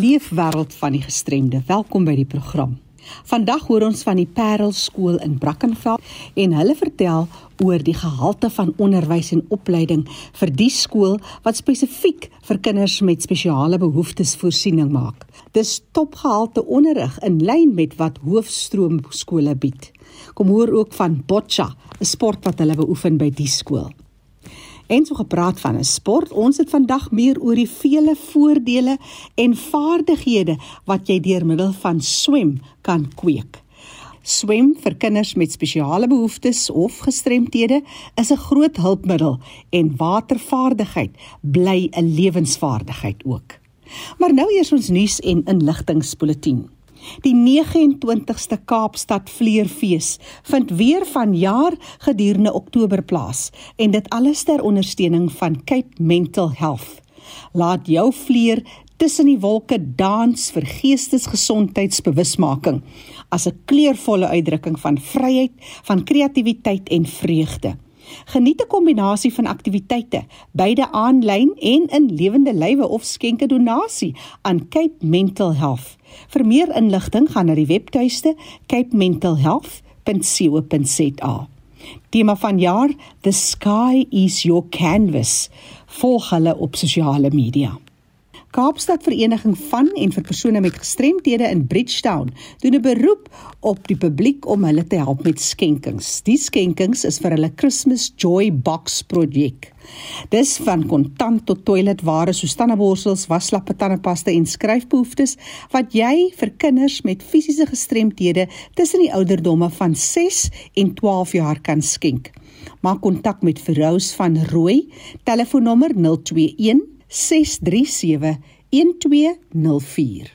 Leefwêreld van die gestremde. Welkom by die program. Vandag hoor ons van die Parel skool in Brackenfell en hulle vertel oor die gehalte van onderwys en opleiding vir die skool wat spesifiek vir kinders met spesiale behoeftes voorsiening maak. Dis topgehalte onderrig in lyn met wat hoofstroom skole bied. Kom hoor ook van boccia, 'n sport wat hulle beoefen by die skool. En so gepraat van 'n sport, ons het vandag meer oor die vele voordele en vaardighede wat jy deur middel van swem kan kweek. Swem vir kinders met spesiale behoeftes of gestremthede is 'n groot hulpmiddel en watervaardigheid bly 'n lewensvaardigheid ook. Maar nou eers ons nuus en inligtingspulsatie. Die 29ste Kaapstad Vleerfees vind weer vanjaar gedurende Oktober plaas en dit alles ter ondersteuning van Cape Mental Health. Laat jou vleer tussen die wolke dans vir geestesgesondheidsbewusmaking as 'n kleurvolle uitdrukking van vryheid, van kreatiwiteit en vreugde. Geniet 'n kombinasie van aktiwiteite, beide aanlyn en in lewende lywe of skenke donasie aan Cape Mental Health. Vir meer inligting gaan na die webtuiste capementalhealth.co.za. Tema van jaar: The sky is your canvas. Volg hulle op sosiale media. Kaapstad Vereniging van en vir persone met gestremthede in Bridgetown doen 'n beroep op die publiek om hulle te help met skenkings. Die skenkings is vir hulle Christmas Joy Box projek. Dis van kontant tot toiletware soos tandeborsels, waslappe, tandepasta en skryfbehoeftes wat jy vir kinders met fisiese gestremthede tussen die ouderdomme van 6 en 12 jaar kan skenk. Maak kontak met Verous van Rooi, telefoonnommer 021 637 1204.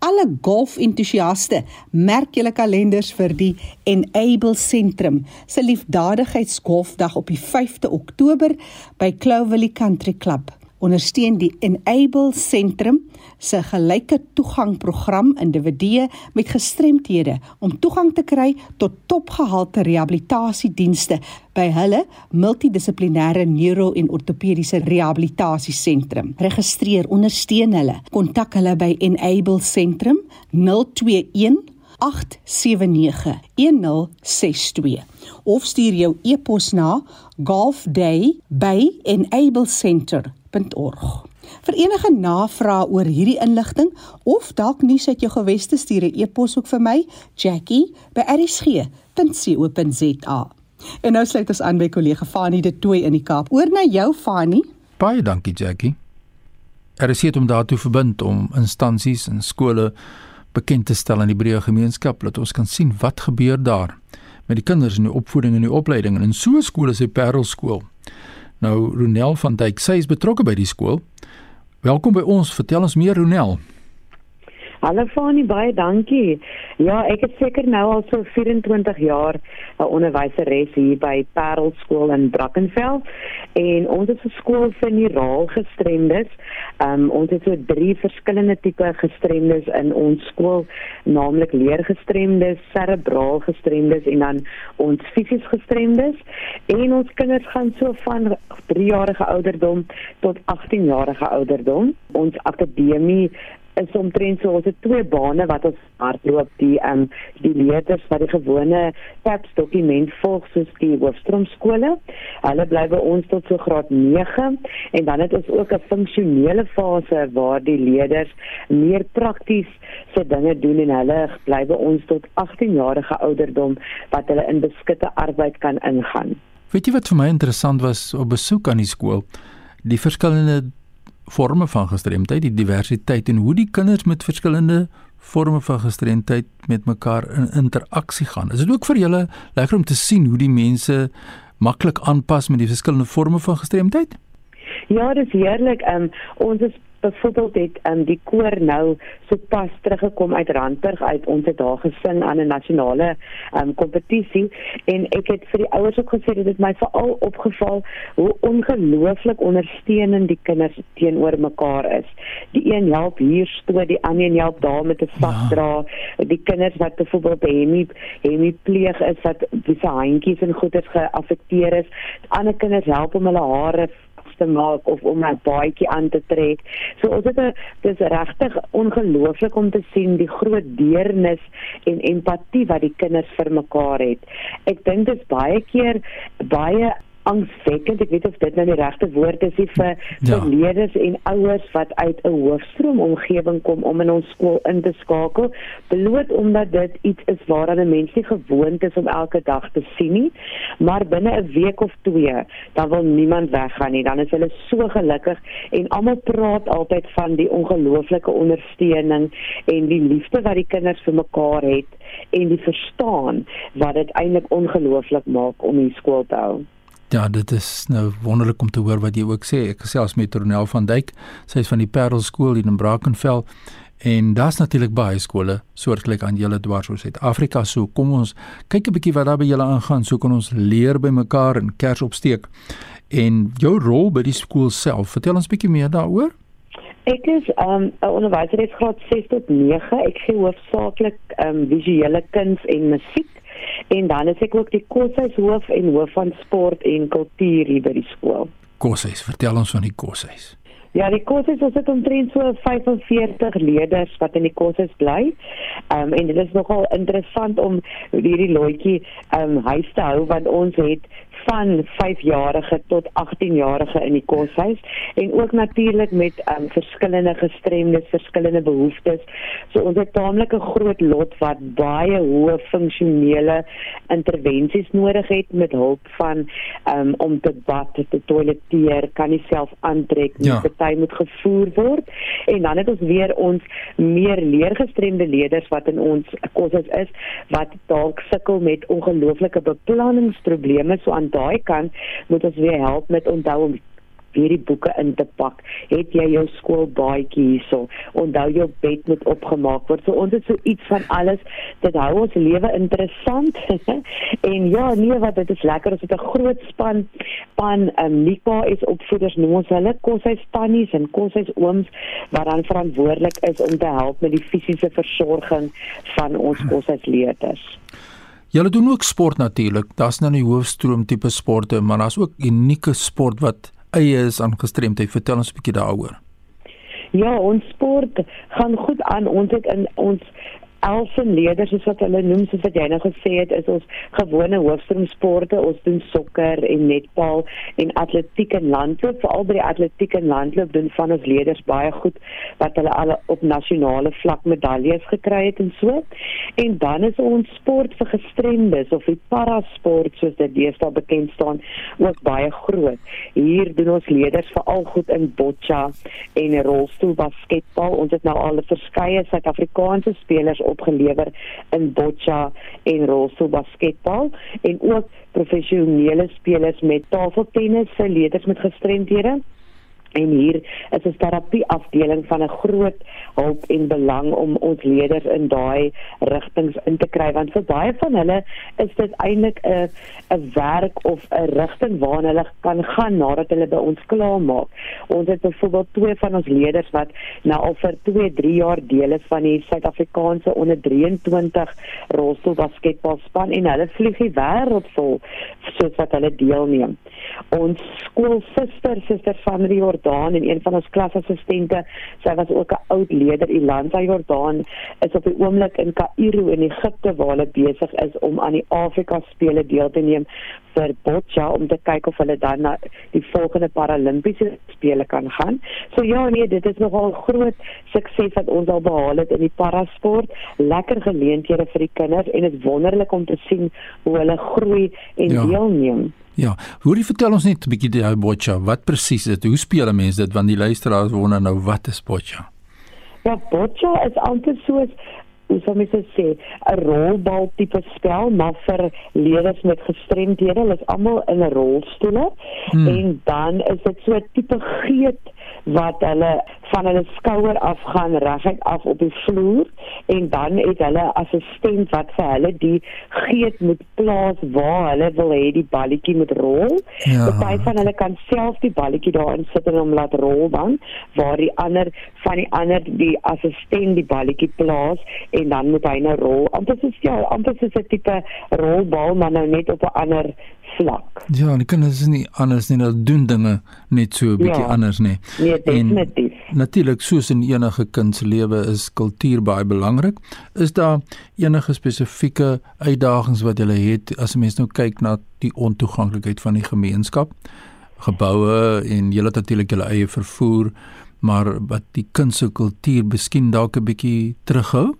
Alle golfentoesiaste merk julle kalenders vir die Enable Sentrum se liefdadigheidsgolfdag op die 5de Oktober by Clovelly Country Club ondersteun die Enable Sentrum se gelyke toegang program individue met gestremthede om toegang te kry tot topgehalte rehabilitasiedienste by hulle multidissiplinêre neuro en ortopediese rehabilitasiesentrum. Registreer, ondersteun hulle. Kontak hulle by Enable Sentrum 021 8791062 of stuur jou e-pos na golfday@enablecenter.org. Vir enige navrae oor hierdie inligting of dalk nuus uit jou geweste stuur 'n e-pos ook vir my, Jackie@rsg.co.za. En nou sluit ons aan by kollega Fanie de Tooi in die Kaap. Oor na jou Fanie. Baie dankie Jackie. Er is hier om daartoe verbind om instansies en skole bekend te stel aan die breë gemeenskap dat ons kan sien wat gebeur daar met die kinders in die opvoeding en die opleiding en in so 'n skool as die Parel skool. Nou Ronel van Dijk, sy is betrokke by die skool. Welkom by ons. Vertel ons meer Ronel. Hallo Fanie, baie dankie. Ja, ek het seker nou al so 24 jaar 'n onderwyseres hier by Parel skool in Brackenfell en ons is 'n skool vir neuraal gestremdes. Um ons het so drie verskillende tipe gestremdes in ons skool, naamlik leergestremdes, serebraal gestremdes en dan ons fisies gestremdes. En ons kinders gaan so van 3 jarige ouderdom tot 18 jarige ouderdom. Ons akademie is omtrent so ons het twee bane wat ons hardloop die ehm um, die leerders wat die gewone TAPS dokument volg soos die hoofstroom skole. Hulle bly by ons tot so graad 9 en dan het ons ook 'n funksionele fase waar die leerders meer prakties se dinge doen en hulle bly by ons tot 18 jarige ouderdom wat hulle in beskutte arbeid kan ingaan. Weet jy wat vir my interessant was op besoek aan die skool? Die verskillende forme van gestremdheid, die diversiteit en hoe die kinders met verskillende forme van gestremdheid met mekaar in interaksie gaan. Is dit ook vir julle lekker om te sien hoe die mense maklik aanpas met die verskillende forme van gestremdheid? Ja, dit is heerlik. Um, ons is byvoorbeeld het um, die koor nou sopas teruggekom uit Randburg uit ons het daar gesing aan 'n nasionale um, kompetisie en ek het vir die ouers ook gesê dit het my veral opgeval hoe ongelooflik ondersteunend die kinders teenoor mekaar is. Die een help hier stoot, die ander een help daar met 'n vasdra. Ja. Die kinders wat byvoorbeeld hemie hemie pleeg is wat wie se handjies en goeders geaffekteer is. Ander kinders help om hulle hare te maak of om 'n baadjie aan te trek. So ons het 'n dis regtig ongelooflik om te sien die groot deernis en empatie wat die kinders vir mekaar het. Ek dink dit is baie keer baie angswekkend. Ek weet of dit nou die regte woord is vir ja. vir leerders en ouers wat uit 'n hoofstroom omgewing kom om in ons skool in te skakel, bloot omdat dit iets is waaraan 'n mens nie gewoond is om elke dag te sien nie. Maar binne 'n week of twee, dan wil niemand weggaan nie. Dan is hulle so gelukkig en almal praat altyd van die ongelooflike ondersteuning en die liefde wat die kinders vir mekaar het en die verstaan wat dit eintlik ongelooflik maak om hier skool te hou. Ja, dit is nou wonderlik om te hoor wat jy ook sê. Ek gesels met Ronel van Duyk. Sy is van die Parel skool hier in Brackenfell en daar's natuurlik baie skole soortgelyk aan julle dwars oor Suid-Afrika. So kom ons kyk 'n bietjie wat daar by julle aangaan. So kan ons leer by mekaar en kers opsteek. En jou rol by die skool self, vertel ons bietjie meer daaroor. Ek is um, 'n um, onderwyser in graad 6 tot 9. Ek gee hoofsaaklik um, visuele kuns en musiek en dan is ek ook die koshuis hoof en hoof van sport en kultuur hier by die skool. Koshuis, vertel ons van die koshuis. Ja, die koshuis is omtrent so 45 leerders wat in die koshuis bly. Ehm um, en dit is nogal interessant om hierdie loetjie ehm um, huis te hou want ons het van 5-jarige tot 18-jarige in die koshuis en ook natuurlik met um, verskillende gestremdes, verskillende behoeftes. So ons het taamlik 'n groot lot wat baie hoë funksionele intervensies nodig het met hulp van um, om te bad, te toileteer, kan nie self aantrek nie, ja. party moet gevoer word. En dan het ons weer ons meer leergestremde leerders wat in ons koshuis is wat dalk sukkel met ongelooflike beplanningsprobleme so aan daai kant moet ons weer help met onthou om weer die boeke in te pak. Het jy jou skoolbaadjie hierso? Onthou jou bed moet opgemaak word. So ons het so iets van alles. Dit hou ons lewe interessant. en ja, nee, wat dit is lekker. Ons het 'n groot span van um, Nika is opvoeders noem ons hulle koshuis tannies en koshuis ooms wat dan verantwoordelik is om te help met die fisiese versorging van ons koshuisleerders. Julle doen ook sport natuurlik. Daar's nou 'n hoofstroom tipe sporte, maar daar's ook unieke sport wat eie is aan gestremdheid. Vertel ons 'n bietjie daaroor. Ja, ons sport gaan goed aan. Ons het in ons elfen leerders soos wat hulle noem soos wat jy nou gesê het is ons gewone hoofstroomsporte ons doen sokker en netbal en atletiek en landloop. Veral by die atletiek en landloop doen van ons leerders baie goed wat hulle al op nasionale vlak medaljes gekry het en so. En dan is ons sport vir gestremdes of die parasport soos dit deesdae bekend staan ook baie groot. Hier doen ons leerders veral goed in boccia en rolstoelbasketbal. Ons het nou al verskeie suid-Afrikaanse spelers opgelewer in boccia en rolstoelbasketbal en ook professionele spelers met tafeltennis se leerders met gestremdhede En hier is 'n terapie afdeling van 'n groot hulp en belang om ons leerders in daai rigtings in te kry want vir baie van hulle is dit eintlik 'n 'n werk of 'n rigting waarna hulle kan gaan nadat hulle by ons klaar maak. Ons het byvoorbeeld twee van ons leerders wat nou al vir 2, 3 jaar deel is van die Suid-Afrikaanse onder 23 rolstoelbasketbalspan en hulle vlieg die wêreld vol soos wat hulle deelneem. Ons skoolsuster, suster van die Jordaan en een van ons klasassistente, sy was ook 'n oud leier Ilanda Jordaan, is op die oomblik in Kaïro in Egipte waar hulle besig is om aan die Afrika spele deel te neem vir Boccia om te kyk of hulle dan na die volgende Paralimpiese spele kan gaan. So ja, nee, dit is nogal groot sukses wat ons al behaal het in die parasport. Lekker geleenthede vir die kinders en dit is wonderlik om te sien hoe hulle groei en ja. deelneem. Ja, jy vertel ons net 'n bietjie die boccia, wat presies is dit? Hoe speel mense dit want die luisteraars wonder nou wat is boccia? Ja, boccia is amper soos hoe sou mens sê, 'n rolbal tipe spel, maar vir leerders met gestremdhede. Hulle is almal in 'n rolstoel hmm. en dan is dit so 'n tipe geet wat hulle van hulle skouer af gaan reguit af op die vloer en dan het hulle 'n assistent wat vir hulle die geet moet plaas waar hulle wil hê die balletjie moet rol. Ja. Party van hulle kan self die balletjie daarin sit en hom laat rol dan waar die ander van die ander die assistent die balletjie plaas en dan moet hy nou rol. Amper soos ja, amper soos 'n tipe rolbal maar nou net op 'n ander vlak. Ja, die kinders is nie anders nie, hulle doen dinge net so 'n bietjie ja, anders nie. Nee, definitief. Natuurlik soos in enige kind se lewe is kultuur baie belangrik. Is daar enige spesifieke uitdagings wat jy het as 'n mens nou kyk na die ontoeganklikheid van die gemeenskap? Geboue en jy het natuurlik jou eie vervoer, maar wat die kind se kultuur miskien dalk 'n bietjie terughou?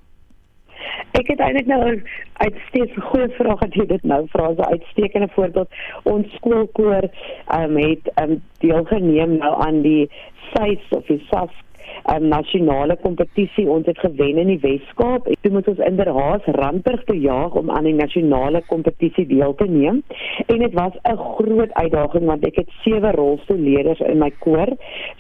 Ek het eintlik nou uitstekend goeie vraag dat jy dit nou vra. So uitstekende voorbeeld. Ons skoolkoor um, het um, deelgeneem nou aan die SAIS of die SAS 'n um, nasionale kompetisie ons het gewen in die Wes-Kaap. Het met ons in der Haas Randburg te jaag om aan die nasionale kompetisie deel te neem. En dit was 'n groot uitdaging want ek het sewe rolstoelleerders in my koor.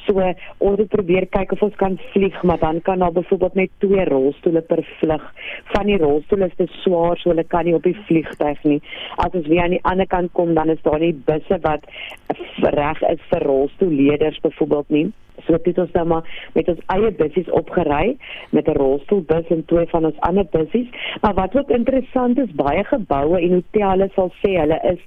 So ons het probeer kyk of ons kan vlieg, maar dan kan daar byvoorbeeld net twee rolstoele per vlug. Van die rolstoele is te swaar, so hulle kan nie op die vliegtuig nie. As ons weer aan die ander kant kom, dan is daar nie busse wat reg is vir rolstoelleerders byvoorbeeld nie. So het ons dan maar met ons eie bussies opgery met 'n rolstoelbus en twee van ons ander bussies. Maar wat ook interessant is, baie geboue en hotelle sal sê hulle is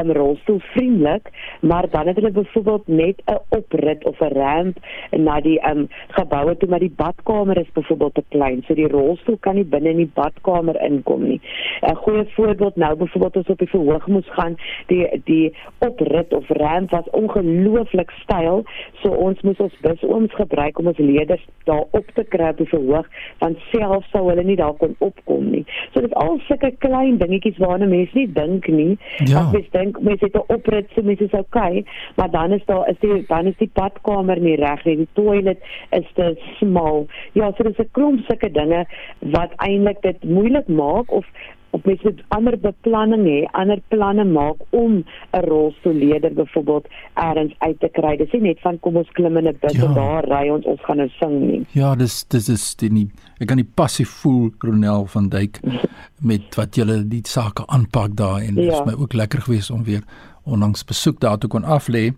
um, rolstoelvriendelik, maar dan het hulle byvoorbeeld net 'n oprit of 'n ramp na die um, geboue toe maar die badkamer is byvoorbeeld te klein, so die rolstoel kan nie binne in die badkamer inkom nie. 'n Goeie voorbeeld nou byvoorbeeld as op die verhoog moes gaan, die die oprit of ramp was ongelooflik styl, so ons moes ons bus ooms gebruik om ons leerders daar op te kry die verhoog want self sou hulle nie daar kon opkom nie. So dit is al sulke klein dingetjies waarna mense nie dink nie. Ja. As mens dink mense het 'n oprit so mense is okay, maar dan is daar is die dan is die badkamer nie reg nie. Die toilet is te smal. Ja, so dis 'n klomp sulke dinge wat eintlik dit moeilik maak of of mens moet ander beplanning hê, ander planne maak om 'n rolstoelleier byvoorbeeld elders uit te kry. Dis nie net van kom ons klim in 'n bus ja. en daar ry ons ons gaan nou sing nie. Ja, dis dis is die nie ek kan nie passief voel Ronel van Duyk met wat julle die sake aanpak daar en dit ja. is my ook lekker gewees om weer onlangs besoek daar toe kon aflê.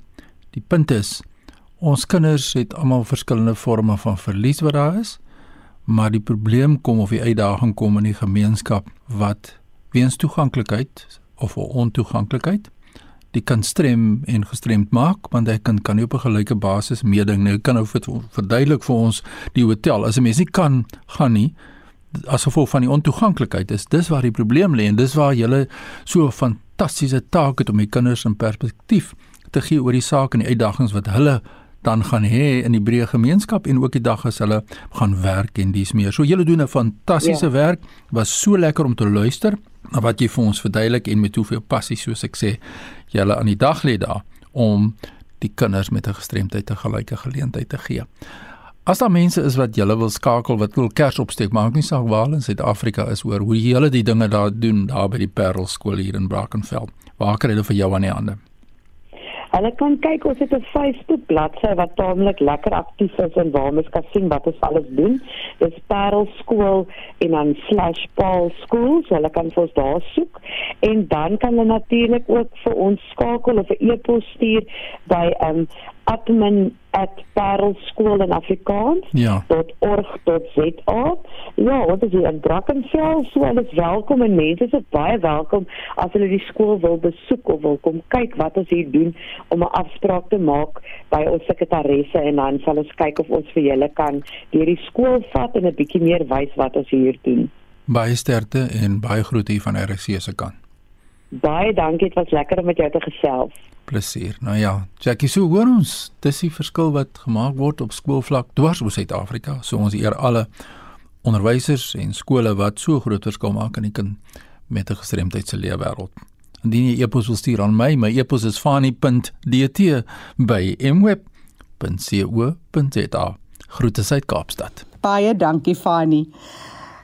Die punt is ons kinders het almal verskillende forme van verlies wat daar is maar die probleem kom of die uitdaging kom in die gemeenskap wat weens toeganklikheid of ontoeganklikheid die kan strem en gestremd maak want hy kan kan nie op 'n gelyke basis meeding nou kan nou verduidelik vir ons die hotel. As 'n mens nie kan gaan nie as gevolg van die ontoeganklikheid is dis waar die probleem lê en dis waar jy so fantastiese taak het om die kinders in perspektief te gee oor die saak en die uitdagings wat hulle dan gaan hê in die breë gemeenskap en ook die dag as hulle gaan werk en dis meer. So julle doen 'n fantastiese ja. werk. Was so lekker om te luister na wat jy vir ons verduidelik en met hoeveel passie soos ek sê julle aan die dag lê daar om die kinders met 'n gestremdheid 'n gelyke geleentheid te gee. As daar mense is wat julle wil skakel wat wil kers opsteek, maak nie saak waar in Suid-Afrika is oor hoe julle die dinge daar doen daar by die Parel skool hier in Brackenfell. Waar kan hulle vir jou aan die hande? Hulle kan kyk ons het 'n Facebook bladsy wat taamlik lekker aktief is en waar mens kan sien wat ons alles doen. Dis Parel Skool en dan /Paul School, so hulle kan vir ons daar soek en dan kan hulle natuurlik ook vir ons skakel of 'n e-pos stuur by um admin at parelskool in Afrikaans ja. .org.za. Ja, wat is hier in Brackenfell, so hulle is welkom en mense is baie welkom as hulle die skool wil besoek of wil kom kyk wat ons hier doen om 'n afspraak te maak by ons sekretaresse en dan sal ons kyk of ons vir julle kan deur die skool vat en 'n bietjie meer wys wat ons hier doen. Baie sterkte en baie groete hier van RC se kant. Baie dankie, dit was lekker om met jou te gesels plesier. Nou ja, Jackie, so hoor ons, dis die verskil wat gemaak word op skoolvlak dwars oor Suid-Afrika. So ons eer alle onderwysers en skole wat so groot verskil maak in die kind met 'n gestremdheid se lewe wêreld. Indien jy e-pos wil stuur aan my, my e-pos is fani.dt by mweb.co.za. Groete uit Kaapstad. Baie dankie Fani.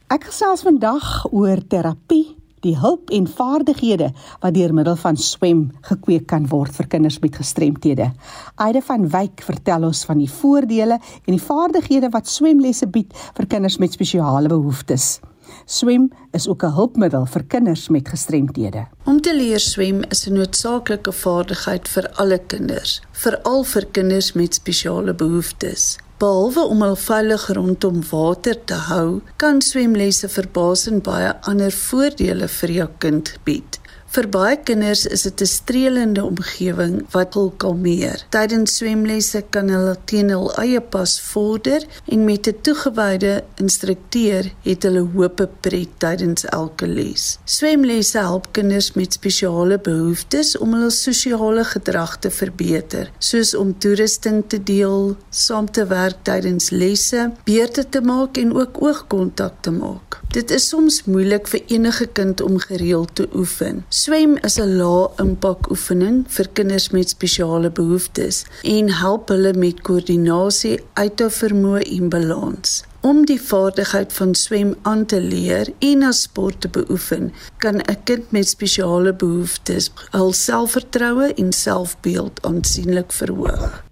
Ek gesels vandag oor terapie die hulp en vaardighede wat deur middel van swem gekweek kan word vir kinders met gestremthede. Aide van Wyk vertel ons van die voordele en die vaardighede wat swemlesse bied vir kinders met spesiale behoeftes. Swem is ook 'n hulpmiddel vir kinders met gestremthede. Om te leer swem is 'n noodsaaklike vaardigheid vir alle kinders, veral vir kinders met spesiale behoeftes. Behalwe om hul veilig rondom water te hou, kan swemlesse verbasend baie ander voordele vir jou kind bied. Vir baie kinders is dit 'n streelende omgewing wat hul kalmeer. Tydens swemlesse kan hulle teen hul eie pas vorder en met 'n toegewyde instrukteur het hulle hoop pret tydens elke les. Swemlesse help kinders met spesiale behoeftes om hul sosiale gedrag te verbeter, soos om toerusting te deel, saam te werk tydens lesse, beurte te maak en ook oogkontak te maak. Dit is soms moeilik vir enige kind om gereeld te oefen. Swem is 'n lae-impak oefening vir kinders met spesiale behoeftes en help hulle met koördinasie, uithou vermoë en balans. Om die vaardigheid van swem aan te leer en as sport te beoefen, kan 'n kind met spesiale behoeftes hul selfvertroue en selfbeeld aansienlik verhoog.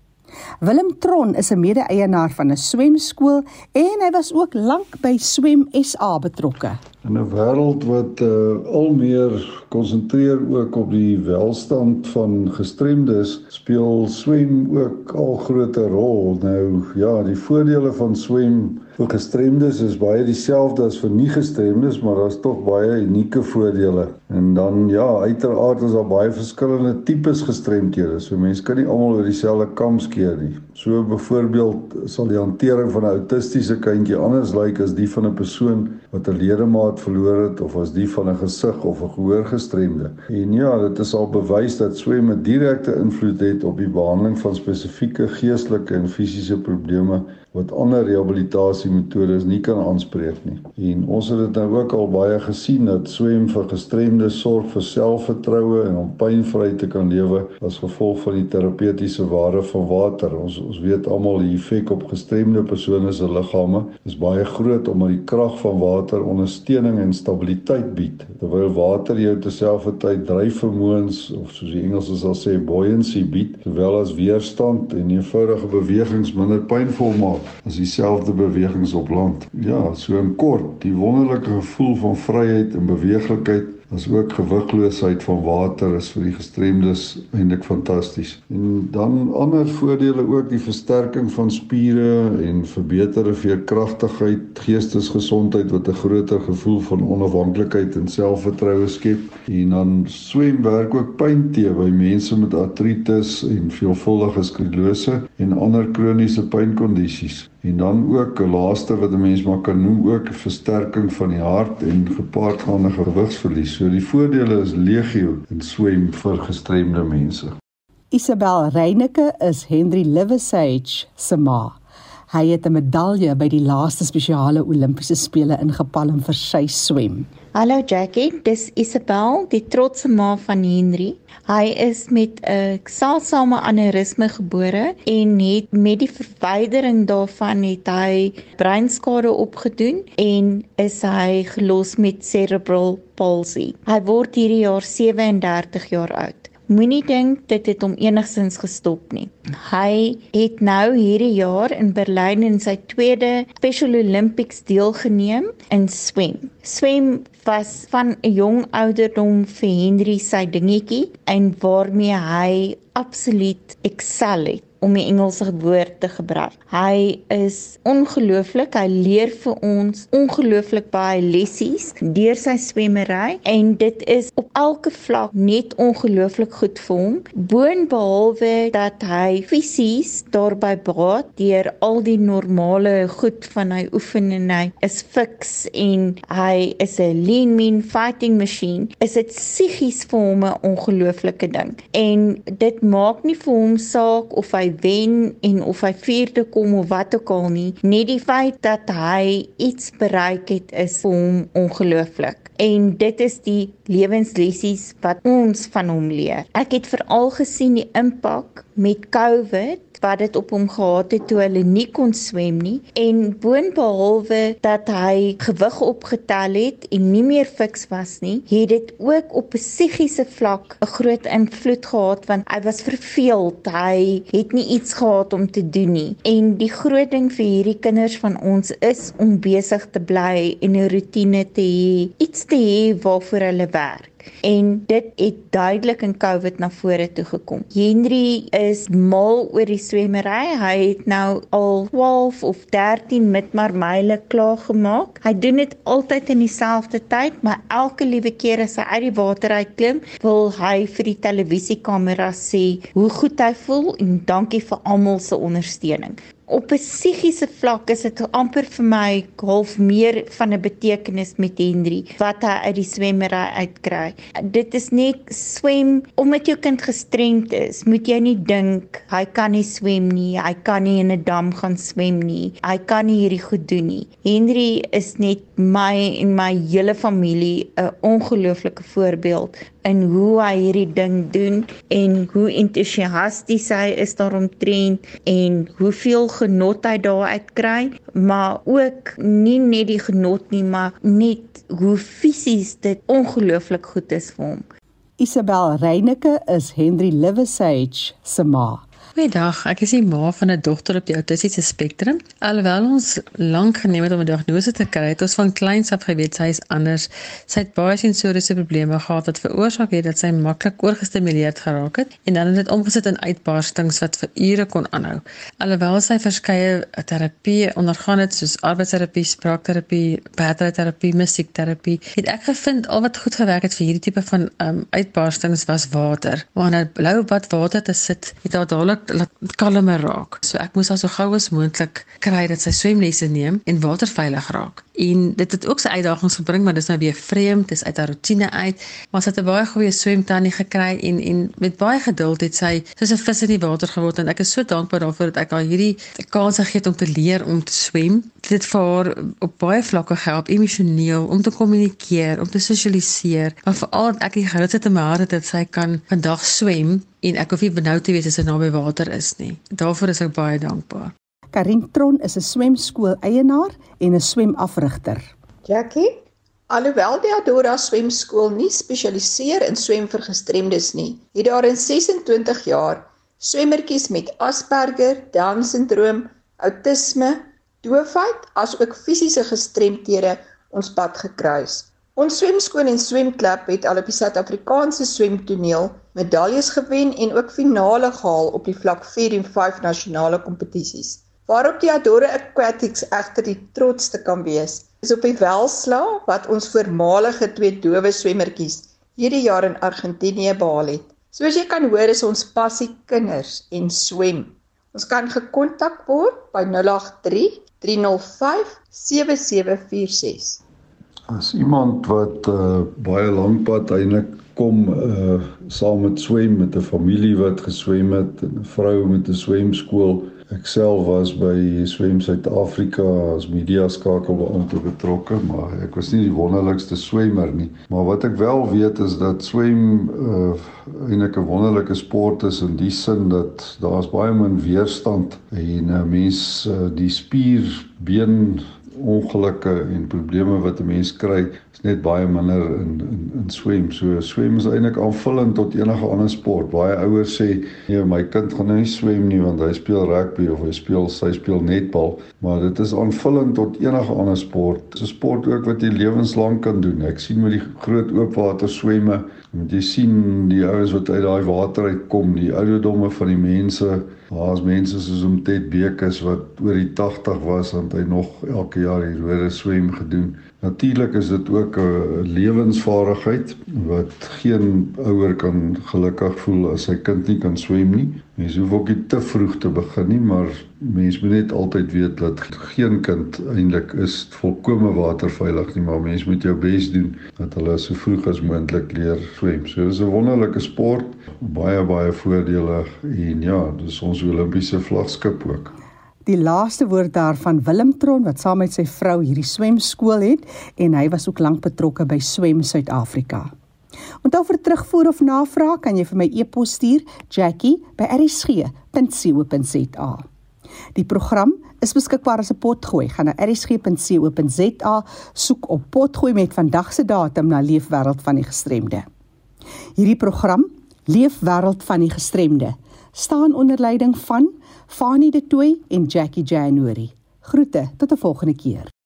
Willem Tron is 'n mede-eienaar van 'n swemskool en hy was ook lank by Swem SA betrokke. In 'n wêreld wat uh, al meer konsentreer ook op die welstand van gestremdes, speel swem ook al groter rol. Nou ja, die voordele van swem vir gestremdes is baie dieselfde as vir nie gestremdes, maar daar's tog baie unieke voordele. En dan ja, uiteraard is daar baie verskillende tipes gestremthede. So mense kan nie almal oor dieselfde kam skeer nie. So byvoorbeeld sal die hantering van 'n autistiese kindjie anders lyk as die van 'n persoon wat 'n ledemaat verloor het of as die van 'n gesig of 'n gehoorgestremde. En ja, dit is al bewys dat swem 'n direkte invloed het op die behandeling van spesifieke geestelike en fisiese probleme wat ander rehabilitasiemetodes nie kan aanspreek nie. En ons het dit nou ook al baie gesien dat swem vir gestremdes sorg vir selfvertroue en om pynvry te kan lewe as gevolg van die terapeutiese waarde van water. Ons ons weet almal die effek op gestremde persone se liggame is baie groot omdat die krag van water ondersteuning en stabiliteit bied. Terwyl water jou terselfdertyd dryfvermoëns of soos die Engelsers sal sê buoyancy bied, sowel as weerstand en eenvoudige bewegings minder pynvol maak as dieselfde bewegings op land. Ja, so in kort, die wonderlike gevoel van vryheid en beweeglikheid as ook gewigloosheid van water is vir die gestremdes eintlik fantasties. En dan ander voordele ook die versterking van spiere en verbeterde veerkragtigheid, geestesgesondheid wat 'n groter gevoel van onafhanklikheid en selfvertroue skep. En dan swem werk ook pyn te by mense met artritis en veelvuldige sklerose en ander kroniese pynkondisies. En dan ook 'n laaste wat 'n mens maar kan noem ook 'n versterking van die hart en gepaardgaande gewigsverlies. So die voordele is legio in swem vir gestremde mense. Isabel Reyneke is Henry Livesage se ma. Hy het 'n medalje by die laaste spesiale Olimpiese spele ingepalm vir sy swem. Hallo Jackie, dis Isabel, die trotse ma van Henry. Hy is met 'n seldsame aneurisme gebore en het met die verwydering daarvan het hy breinskade opgedoen en is hy gelos met cerebral palsy. Hy word hierdie jaar 37 jaar oud. Moenie dink dit het hom enigsins gestop nie. Hy het nou hierdie jaar in Berlyn in sy tweede Special Olympics deelgeneem in swem. Swem was van 'n jong ouderdom vir Henry sy dingetjie en waarmee hy absoluut excel het om die Engelse woord te gebruik. Hy is ongelooflik. Hy leer vir ons ongelooflik baie lessies deur sy swemmery en dit is op elke vlak net ongelooflik goed vir hom. Boonbehalwe dat hy fisies daarby baat deur al die normale goed van hy oefen en hy is fiks en hy is 'n lean mean fighting machine. Is dit psigies vir hom 'n ongelooflike ding. En dit maak nie vir hom saak of hy wen en of hy vierde kom of wat ook al nie, net die feit dat hy iets bereik het is vir hom ongelooflik. En dit is die lewenslessies wat ons van hom leer. Ek het veral gesien die impak met COVID wat dit op hom gehad het toe hulle nie kon swem nie en boonbehalwe dat hy gewig opgetel het en nie meer fiks was nie, het dit ook op 'n psigiese vlak 'n groot invloed gehad want hy was verveeld. Hy het nie iets gehad om te doen nie. En die groot ding vir hierdie kinders van ons is om besig te bly en 'n rotine te hê, iets te hê waarvoor hulle werk en dit het duidelik in COVID na vore toe gekom. Henry is mal oor die swemmery. Hy het nou al 12 of 13 midmarmyle klaar gemaak. Hy doen dit altyd in dieselfde tyd, maar elke liewe keer as hy uit die water uitklim, wil hy vir die televisiekamera sê hoe goed hy voel en dankie vir almal se ondersteuning op 'n psigiese vlak is dit amper vir my half meer van 'n betekenis met Henry wat hy uit die swemmery uitkry. Dit is net swem omdat jou kind gestremd is, moet jy nie dink hy kan nie swem nie, hy kan nie in 'n dam gaan swem nie, hy kan nie hierdie goed doen nie. Henry is net my en my hele familie 'n ongelooflike voorbeeld in hoe hy hierdie ding doen en hoe entoesiasties hy is daaromtrent en hoeveel genot hy daaruit kry, maar ook nie net die genot nie, maar net hoe fisies dit ongelooflik goed is vir hom. Isabel Reyneke is Henry Livesage se ma. Goeiedag, ek is die ma van 'n dogter op die autistiese spektrum. Alhoewel ons lank geneem het om 'n diagnose te kry, het ons van kleins af geweet sy is anders. Sy het baie sensoriese probleme gehad wat veroorsaak het dat sy maklik oorgestimuleerd geraak het en dan het dit omgesit in uitbarstings wat vir ure kon aanhou. Alhoewel sy verskeie terapie ondergaan het soos arbeidsterapie, spraakterapie, paartterapie, musiekterapie, het ek gevind al wat goed gewerk het vir hierdie tipe van um, uitbarstings was water. Wanneer blou bad water te sit, het haar dadelik laat kalmer raak. So ek moes haar so gou as moontlik kry dat sy swemlesse neem en waterveilig raak. En dit het ook sy uitdagings gebring, maar dis nou weer vreemd, dis uit haar rotine uit. Maar sy het 'n baie goeie swemtannie gekry en en met baie geduld het sy soos 'n vis in die water geword en ek is so dankbaar daarvoor dat ek haar hierdie kans gegee het om te leer om te swem. Dit vir haar op baie vlakke help, emosioneel, om te kommunikeer, om te sosialiseer, maar veral ek het gerus het in my hart dat sy kan vandag swem en ek hoef nie benoud te wees as sy naby water is nie. Daarvoor is ek baie dankbaar. Karin Tron is 'n swemskool eienaar en 'n swemafrigter. Jackie, alhoewel die Adora swemskool nie spesialiseer in swem vir gestremdes nie, het daar in 26 jaar swemmertjies met Asperger, Down-sindroom, outisme, doofheid asook fisiese gestremthede ons pad gekruis. Ons swemskool en swemklub het al op die Suid-Afrikaanse swemtoneel medaljes gewen en ook finale gehaal op die vlak 4 en 5 nasionale kompetisies. Waarop die Adore Aquatics egter die trotsste kan wees, is op die Welsla wat ons voormalige twee dowe swemmertjies hierdie jaar in Argentinië behaal het. Soos jy kan hoor is ons passie kinders en swem. Ons kan gekontak word by 083 305 7746. As iemand wat uh, baie lank pad eintlik kom uh saam met swem met 'n familie wat geswem het, 'n vrou met 'n swemskool. Ek self was by Swem Suid-Afrika as media skakelbeampte betrokke, maar ek was nie die wonderlikste swemmer nie. Maar wat ek wel weet is dat swem uh eintlik 'n wonderlike sport is in die sin dat daar's baie min weerstand en 'n uh, mens uh, die spier been ongelukke en probleme wat 'n mens kry is net baie minder in in in swem. So swem is eintlik aanvullend tot enige ander sport. Baie ouers sê, "Nee, my kind gaan nou nie swem nie want hy speel rugby of hy speel sy speel netbal." Maar dit is aanvullend tot enige ander sport. Dit is 'n sport ook wat jy lewenslank kan doen. Ek sien met die groot oopwater swemme, jy sien die ouens wat uit daai water uitkom, die ouderdomme van die mense Daar's mense soos om Ted Bekes wat oor die 80 was en hy nog elke jaar die rode swem gedoen. Natuurlik is dit ook 'n lewensvaardigheid wat geen ouer kan gelukkig voel as sy kind nie kan swem nie. Mens hoef ook nie te vroeg te begin nie, maar mens moet net altyd weet dat geen kind eintlik is volkome waterveilig nie, maar mens moet jou bes doen dat hulle so vroeg as moontlik leer swem. So dis 'n wonderlike sport, baie baie voordele en ja, dis ons Olimpiese vlaggenskap ook. Die laaste woord daarvan Willem Tron wat saam met sy vrou hierdie swemskool het en hy was ook lank betrokke by Swem Suid-Afrika. Onthou vir terugvoer of navraag kan jy vir my e-pos stuur jackie@rsg.co.za. Die program is beskikbaar as 'n potgooi. Gaan na rsg.co.za, soek op potgooi met vandag se datum na Leefwêreld van die Gestremde. Hierdie program, Leefwêreld van die Gestremde, staan onder leiding van Fanie De Tooy en Jackie January. Groete tot 'n volgende keer.